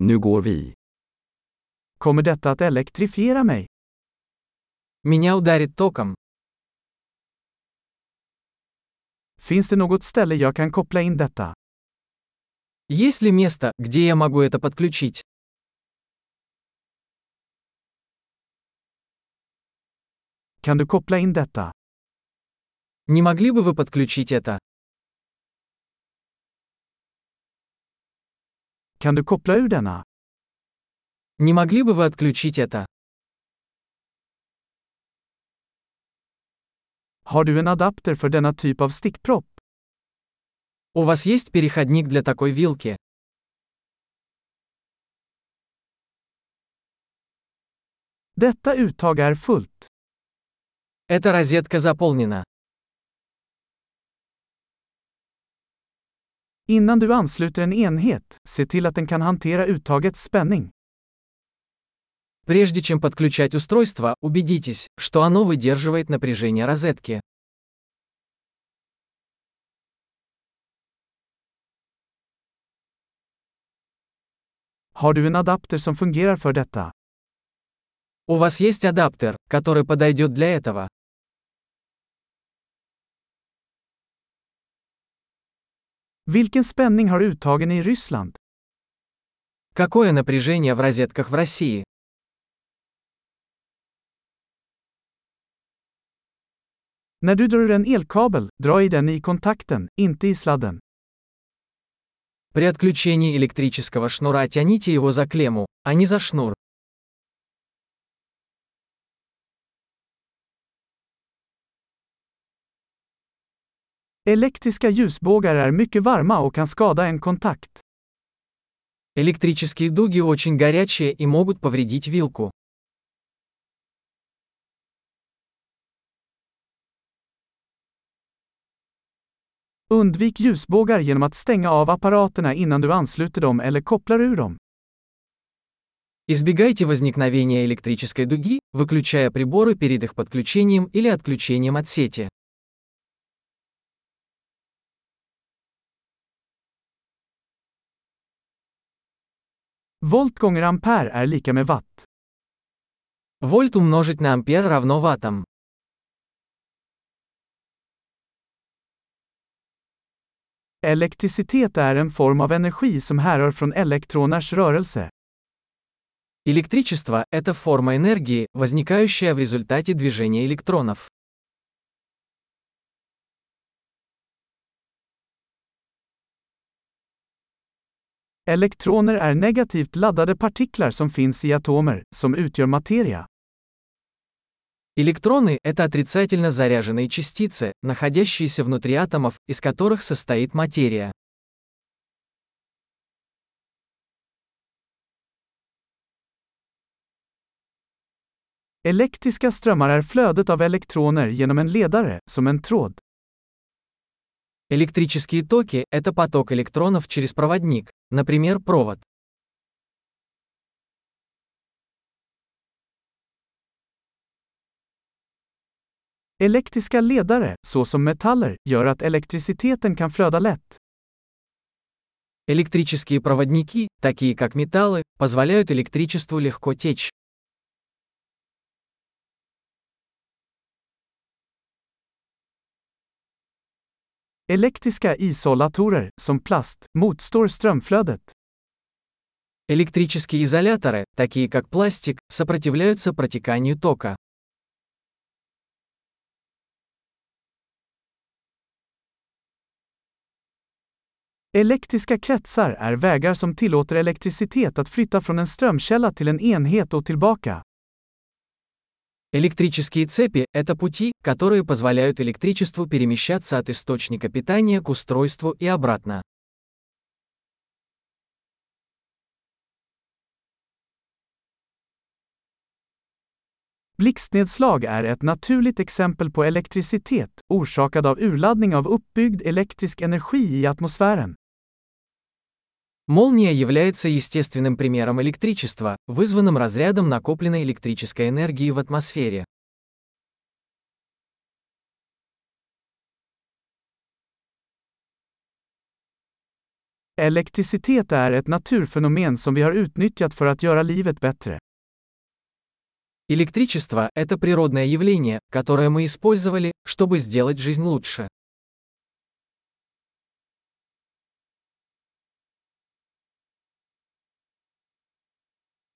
Nu går vi. Kommer detta att elektrifiera mig? Меня ударит током. Finns det något ställe jag kan koppla in detta? Есть ли место, где я могу это подключить? Kan du koppla in detta? Не могли бы вы подключить это? Kan du koppla ur denna? Не могли бы вы отключить это? Har du en adapter för denna typ av stickpropp? У вас есть переходник для такой вилки? Detta uttag är fullt. Эта розетка заполнена. Innan du ansluter en enhet, se till att den kan hantera uttagets spänning. Прежде чем подключать устройство, убедитесь, что оно выдерживает напряжение розетки. Har du en adapter som fungerar för detta? У вас есть адаптер, который подойдет для этого. Vilken spänning har uttagen i Ryssland? Какое напряжение в розетках в России? När du drar ur en elkabel, dra i den i kontakten, inte i sladden. При отключении электрического шнура тяните его за клемму, а не за шнур. Elektriska ljusbågar är mycket varma och kan skada en kontakt. Электрические дуги очень горячие и могут повредить вилку. Undvik ljusbågar genom att stänga av apparaterna innan du ansluter dem eller kopplar ur dem. Избегайте возникновения электрической дуги, выключая приборы перед их подключением или отключением от сети. Volt gånger ampere är lika med watt. Вольт умножить на ампер равно ваттам. Elektricitet är en form av energi som härrör från elektroners rörelse. Электричество – это форма энергии, возникающая в результате движения электронов. Elektroner är negativt laddade partiklar som finns i atomer, som utgör materia. Электроны – это отрицательно заряженные частицы, находящиеся внутри атомов, из которых состоит материя. Elektriska strömmar är flödet av elektroner genom en ledare, som en tråd. Электрические токи – это поток электронов через проводник, например, провод. Elektriska ledare, såsom metaller, gör att elektriciteten kan flöda lätt. Электрические проводники, такие как металлы, позволяют электричеству легко течь. Elektriska isolatorer, som plast, motstår strömflödet. Электрические изоляторы, такие как пластик, сопротивляются протеканию тока. Elektriska kretsar är vägar som tillåter elektricitet att flytta från en strömkälla till en enhet och tillbaka. Электрические цепи – это пути, которые позволяют электричеству перемещаться от источника питания к устройству и обратно. Blixtnedslag är ett naturligt exempel på elektricitet, orsakad av urladdning av uppbyggd elektrisk energi i atmosfären. Молния является естественным примером электричества, вызванным разрядом накопленной электрической энергии в атмосфере. Elektricitet är ett naturfenomen som vi har utnyttjat för att göra livet bättre. Электричество – это природное явление, которое мы использовали, чтобы сделать жизнь лучше.